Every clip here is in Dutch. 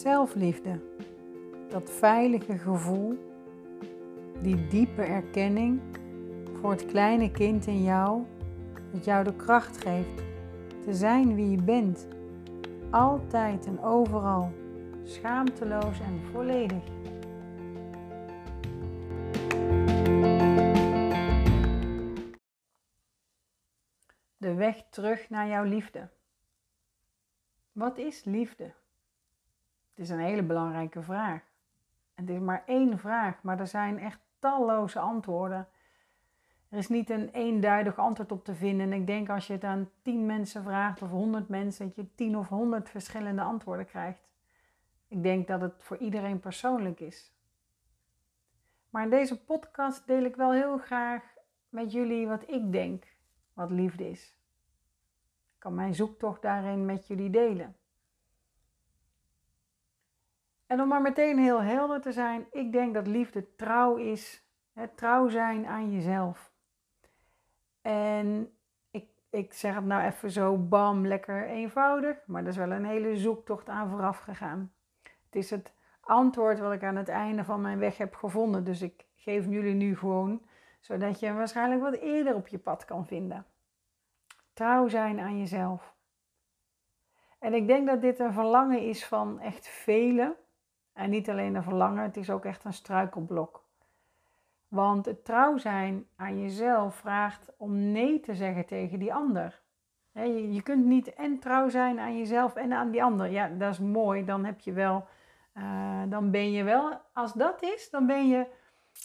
Zelfliefde. Dat veilige gevoel, die diepe erkenning voor het kleine kind in jou, dat jou de kracht geeft te zijn wie je bent. Altijd en overal, schaamteloos en volledig. De weg terug naar jouw liefde. Wat is liefde? Is een hele belangrijke vraag. Het is maar één vraag, maar er zijn echt talloze antwoorden. Er is niet een eenduidig antwoord op te vinden. En ik denk als je het aan tien mensen vraagt of honderd mensen, dat je tien of honderd verschillende antwoorden krijgt. Ik denk dat het voor iedereen persoonlijk is. Maar in deze podcast deel ik wel heel graag met jullie wat ik denk wat liefde is. Ik kan mijn zoektocht daarin met jullie delen. En om maar meteen heel helder te zijn, ik denk dat liefde trouw is. Het trouw zijn aan jezelf. En ik, ik zeg het nou even zo bam, lekker eenvoudig, maar er is wel een hele zoektocht aan vooraf gegaan. Het is het antwoord wat ik aan het einde van mijn weg heb gevonden. Dus ik geef jullie nu gewoon, zodat je waarschijnlijk wat eerder op je pad kan vinden. Trouw zijn aan jezelf. En ik denk dat dit een verlangen is van echt velen. En niet alleen een verlangen, het is ook echt een struikelblok. Want het trouw zijn aan jezelf vraagt om nee te zeggen tegen die ander. Je kunt niet en trouw zijn aan jezelf en aan die ander. Ja, dat is mooi. Dan heb je wel, uh, dan ben je wel, als dat is, dan ben je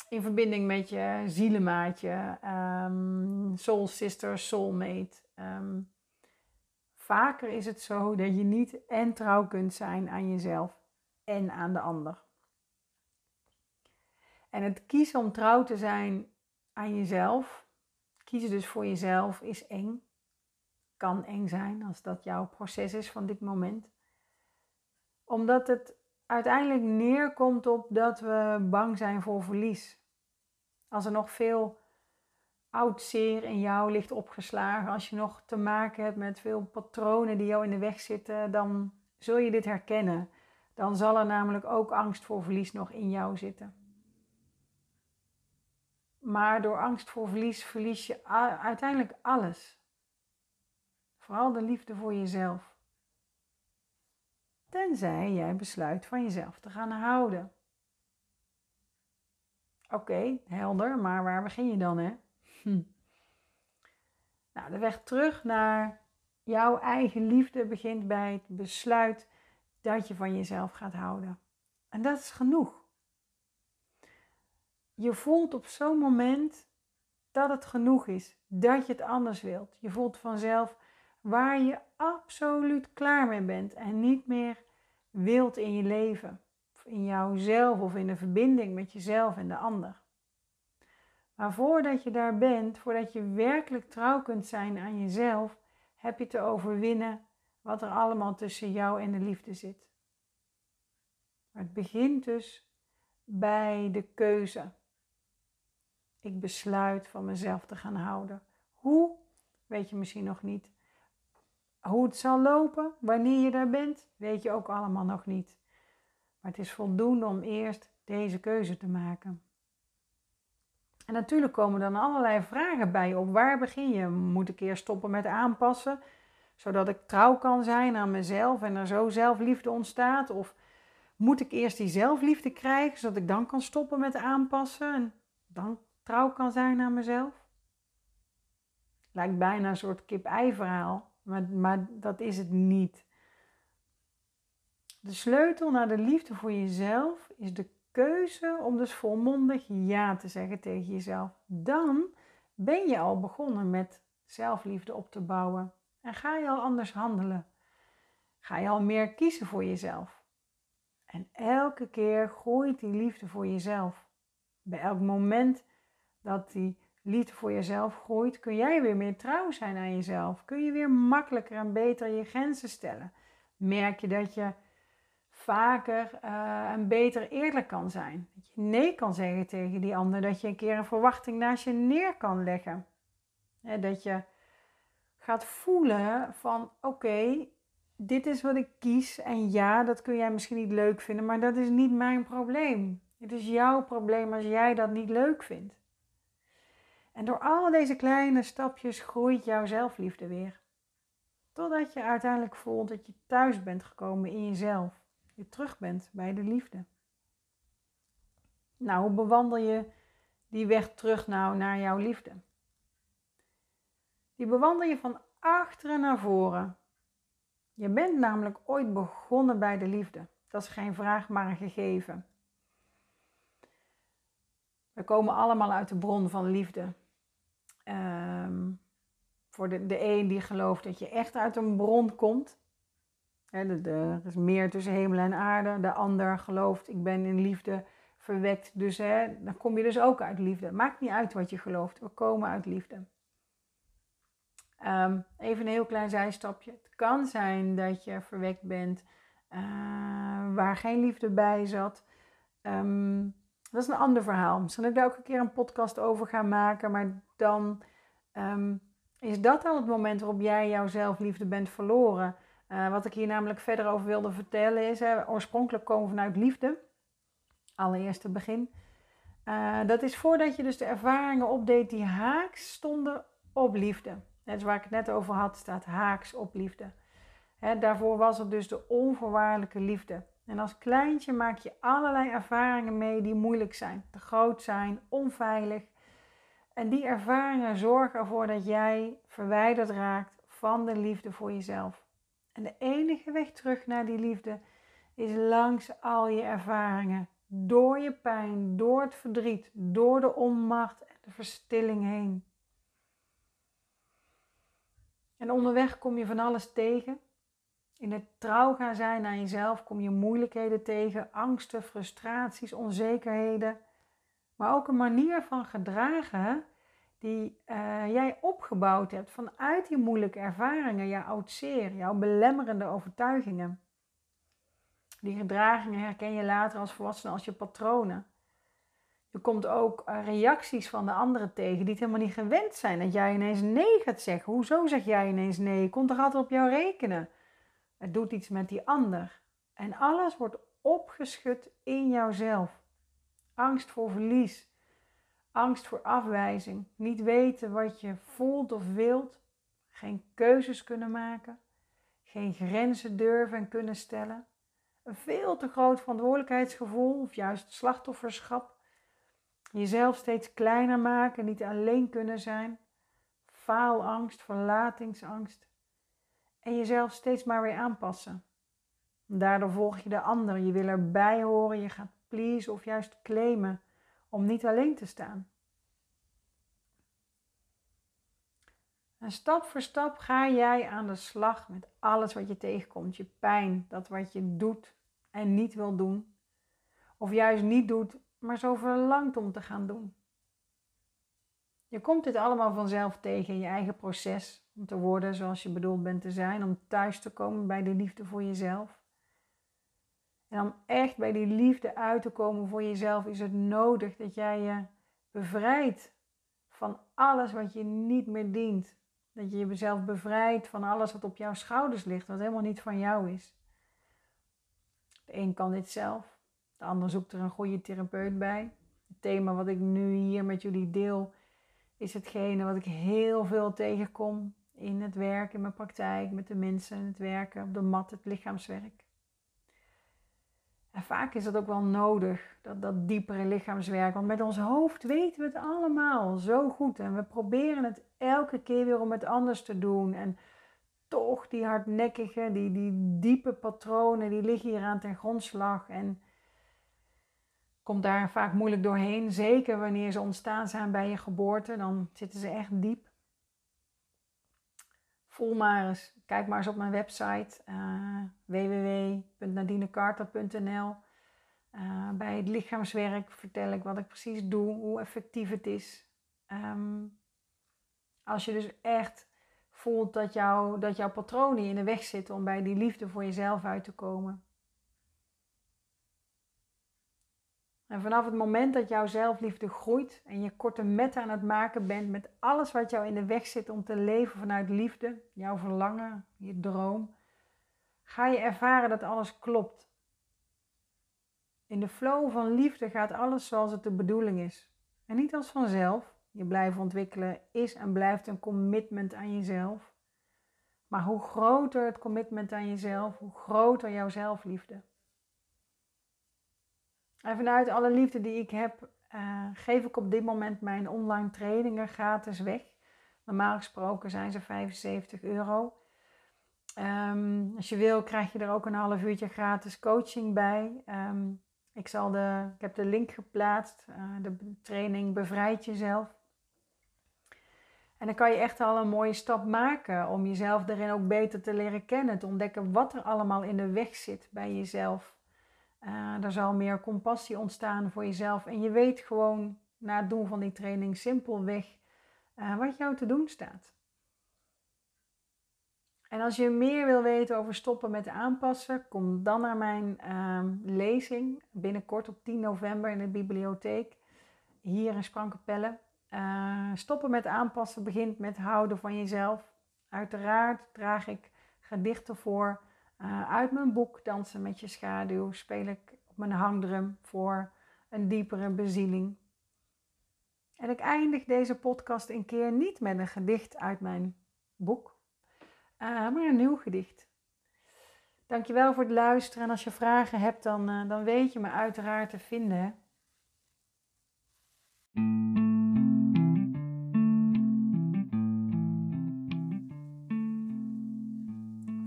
in verbinding met je zielenmaatje, um, soul sister, soulmate. Um, vaker is het zo dat je niet en trouw kunt zijn aan jezelf en aan de ander. En het kiezen om trouw te zijn aan jezelf, kiezen dus voor jezelf, is eng. Kan eng zijn als dat jouw proces is van dit moment. Omdat het uiteindelijk neerkomt op dat we bang zijn voor verlies. Als er nog veel oud zeer in jou ligt opgeslagen, als je nog te maken hebt met veel patronen die jou in de weg zitten, dan zul je dit herkennen. Dan zal er namelijk ook angst voor verlies nog in jou zitten. Maar door angst voor verlies verlies je uiteindelijk alles. Vooral de liefde voor jezelf. Tenzij jij besluit van jezelf te gaan houden. Oké, helder, maar waar begin je dan, hè? Hm. Nou, de weg terug naar jouw eigen liefde begint bij het besluit dat je van jezelf gaat houden. En dat is genoeg. Je voelt op zo'n moment dat het genoeg is, dat je het anders wilt. Je voelt vanzelf waar je absoluut klaar mee bent en niet meer wilt in je leven, of in jouzelf of in de verbinding met jezelf en de ander. Maar voordat je daar bent, voordat je werkelijk trouw kunt zijn aan jezelf, heb je te overwinnen wat er allemaal tussen jou en de liefde zit. Maar het begint dus bij de keuze. Ik besluit van mezelf te gaan houden. Hoe? Weet je misschien nog niet. Hoe het zal lopen, wanneer je daar bent, weet je ook allemaal nog niet. Maar het is voldoende om eerst deze keuze te maken. En natuurlijk komen dan allerlei vragen bij op. Waar begin je? Moet ik eerst stoppen met aanpassen, zodat ik trouw kan zijn aan mezelf en er zo zelfliefde ontstaat? Of moet ik eerst die zelfliefde krijgen, zodat ik dan kan stoppen met aanpassen en dan trouw kan zijn aan mezelf? Lijkt bijna een soort kip-ei verhaal, maar, maar dat is het niet. De sleutel naar de liefde voor jezelf is de keuze om dus volmondig ja te zeggen tegen jezelf. Dan ben je al begonnen met zelfliefde op te bouwen en ga je al anders handelen. Ga je al meer kiezen voor jezelf. En elke keer groeit die liefde voor jezelf. Bij elk moment dat die liefde voor jezelf groeit, kun jij weer meer trouw zijn aan jezelf. Kun je weer makkelijker en beter je grenzen stellen. Merk je dat je vaker uh, en beter eerlijk kan zijn. Dat je nee kan zeggen tegen die ander. Dat je een keer een verwachting naast je neer kan leggen. dat je gaat voelen van oké, dit is wat ik kies. En ja, dat kun jij misschien niet leuk vinden, maar dat is niet mijn probleem. Het is jouw probleem als jij dat niet leuk vindt. En door al deze kleine stapjes groeit jouw zelfliefde weer. Totdat je uiteindelijk voelt dat je thuis bent gekomen in jezelf. Je terug bent bij de liefde. Nou, hoe bewandel je die weg terug nou naar jouw liefde? Die bewandel je van achteren naar voren. Je bent namelijk ooit begonnen bij de liefde. Dat is geen vraag, maar een gegeven. We komen allemaal uit de bron van liefde. Um, voor de, de een die gelooft dat je echt uit een bron komt. de, er is meer tussen hemel en aarde. De ander gelooft, ik ben in liefde verwekt. Dus dan kom je dus ook uit liefde. Maakt niet uit wat je gelooft. We komen uit liefde. Um, even een heel klein zijstapje. Het kan zijn dat je verwekt bent uh, waar geen liefde bij zat. Um, dat is een ander verhaal. Misschien dat ik daar ook een keer een podcast over ga maken. Maar dan um, is dat al het moment waarop jij jouw zelfliefde bent verloren. Uh, wat ik hier namelijk verder over wilde vertellen is, oorspronkelijk komen vanuit liefde. Allereerste begin. Uh, dat is voordat je dus de ervaringen opdeed die haaks stonden op liefde. Net waar ik het net over had, staat haaks op liefde. Daarvoor was het dus de onvoorwaardelijke liefde. En als kleintje maak je allerlei ervaringen mee die moeilijk zijn, te groot zijn, onveilig. En die ervaringen zorgen ervoor dat jij verwijderd raakt van de liefde voor jezelf. En de enige weg terug naar die liefde is langs al je ervaringen, door je pijn, door het verdriet, door de onmacht en de verstilling heen. En onderweg kom je van alles tegen. In het trouw gaan zijn aan jezelf kom je moeilijkheden tegen, angsten, frustraties, onzekerheden. Maar ook een manier van gedragen die uh, jij opgebouwd hebt vanuit die moeilijke ervaringen, jouw oud zeer, jouw belemmerende overtuigingen. Die gedragingen herken je later als volwassene als je patronen. Je komt ook uh, reacties van de anderen tegen die het helemaal niet gewend zijn. Dat jij ineens nee gaat zeggen. Hoezo zeg jij ineens nee? Je kon toch altijd op jou rekenen? Het doet iets met die ander. En alles wordt opgeschud in jouzelf. Angst voor verlies. Angst voor afwijzing. Niet weten wat je voelt of wilt. Geen keuzes kunnen maken. Geen grenzen durven en kunnen stellen. Een veel te groot verantwoordelijkheidsgevoel of juist slachtofferschap. Jezelf steeds kleiner maken, niet alleen kunnen zijn. Faalangst, verlatingsangst en jezelf steeds maar weer aanpassen. Daardoor volg je de ander, je wil erbij horen, je gaat please of juist claimen om niet alleen te staan. En stap voor stap ga jij aan de slag met alles wat je tegenkomt. Je pijn, dat wat je doet en niet wil doen. Of juist niet doet, maar zo verlangt om te gaan doen. Je komt dit allemaal vanzelf tegen in je eigen proces om te worden zoals je bedoeld bent te zijn, om thuis te komen bij de liefde voor jezelf. En om echt bij die liefde uit te komen voor jezelf is het nodig dat jij je bevrijdt van alles wat je niet meer dient. Dat je jezelf bevrijdt van alles wat op jouw schouders ligt, wat helemaal niet van jou is. De een kan dit zelf, de ander zoekt er een goede therapeut bij. Het thema wat ik nu hier met jullie deel is hetgene wat ik heel veel tegenkom in het werk, in mijn praktijk, met de mensen, in het werken, op de mat, het lichaamswerk. En vaak is dat ook wel nodig, dat, dat diepere lichaamswerk. Want met ons hoofd weten we het allemaal zo goed. En we proberen het elke keer weer om het anders te doen. En toch die hardnekkige, die, die diepe patronen, die liggen hier aan ten grondslag. En komt daar vaak moeilijk doorheen. Zeker wanneer ze ontstaan zijn bij je geboorte, dan zitten ze echt diep. Voel maar eens, kijk maar eens op mijn website uh, bij het lichaamswerk vertel ik wat ik precies doe, hoe effectief het is. Um, als je dus echt voelt dat, jou, dat jouw patronen in de weg zitten om bij die liefde voor jezelf uit te komen, En vanaf het moment dat jouw zelfliefde groeit en je korte metten aan het maken bent met alles wat jou in de weg zit om te leven vanuit liefde, jouw verlangen, je droom, ga je ervaren dat alles klopt. In de flow van liefde gaat alles zoals het de bedoeling is. En niet als vanzelf. Je blijven ontwikkelen is en blijft een commitment aan jezelf. Maar hoe groter het commitment aan jezelf, hoe groter jouw zelfliefde. En vanuit alle liefde die ik heb, uh, geef ik op dit moment mijn online trainingen gratis weg. Normaal gesproken zijn ze 75 euro. Um, als je wil, krijg je er ook een half uurtje gratis coaching bij. Um, ik, zal de, ik heb de link geplaatst. Uh, de training Bevrijd Jezelf. En dan kan je echt al een mooie stap maken om jezelf daarin ook beter te leren kennen. Te ontdekken wat er allemaal in de weg zit bij jezelf. Uh, er zal meer compassie ontstaan voor jezelf. En je weet gewoon na het doen van die training simpelweg uh, wat jou te doen staat. En als je meer wil weten over stoppen met aanpassen, kom dan naar mijn uh, lezing binnenkort op 10 november in de bibliotheek hier in Sprankepelle. Uh, stoppen met aanpassen begint met houden van jezelf. Uiteraard draag ik gedichten voor. Uh, uit mijn boek Dansen met je schaduw speel ik op mijn hangdrum voor een diepere bezieling. En ik eindig deze podcast een keer niet met een gedicht uit mijn boek, uh, maar een nieuw gedicht. Dankjewel voor het luisteren en als je vragen hebt, dan, dan weet je me uiteraard te vinden.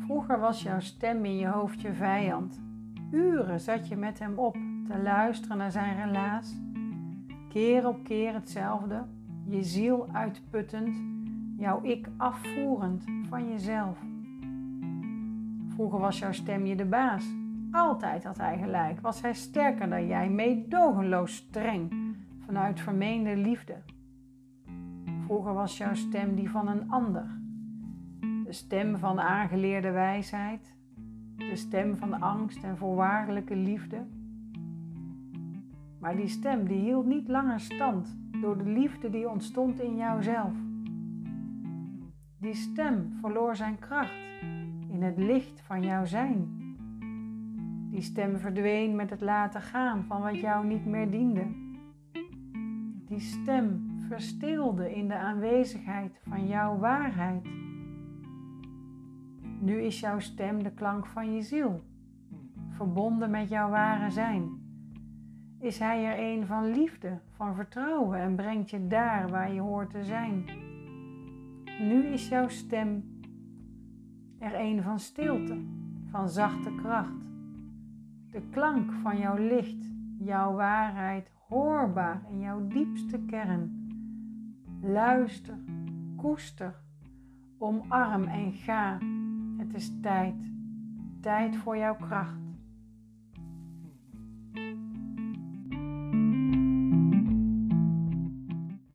Vroeger was jouw stem in je hoofd je vijand. Uren zat je met hem op te luisteren naar zijn relaas. Keer op keer hetzelfde, je ziel uitputtend, jouw ik afvoerend van jezelf. Vroeger was jouw stem je de baas. Altijd had hij gelijk, was hij sterker dan jij, meedogenloos streng, vanuit vermeende liefde. Vroeger was jouw stem die van een ander, de stem van de aangeleerde wijsheid, de stem van angst en voorwaardelijke liefde. Maar die stem die hield niet langer stand door de liefde die ontstond in jouzelf. Die stem verloor zijn kracht in het licht van jouw zijn. Die stem verdween met het laten gaan van wat jou niet meer diende. Die stem verstilde in de aanwezigheid van jouw waarheid. Nu is jouw stem de klank van je ziel, verbonden met jouw ware zijn. Is Hij er een van liefde, van vertrouwen en brengt je daar waar je hoort te zijn. Nu is jouw stem er een van stilte, van zachte kracht. De klank van jouw licht, jouw waarheid hoorbaar in jouw diepste kern. Luister, koester, omarm en ga het is tijd. Tijd voor jouw kracht.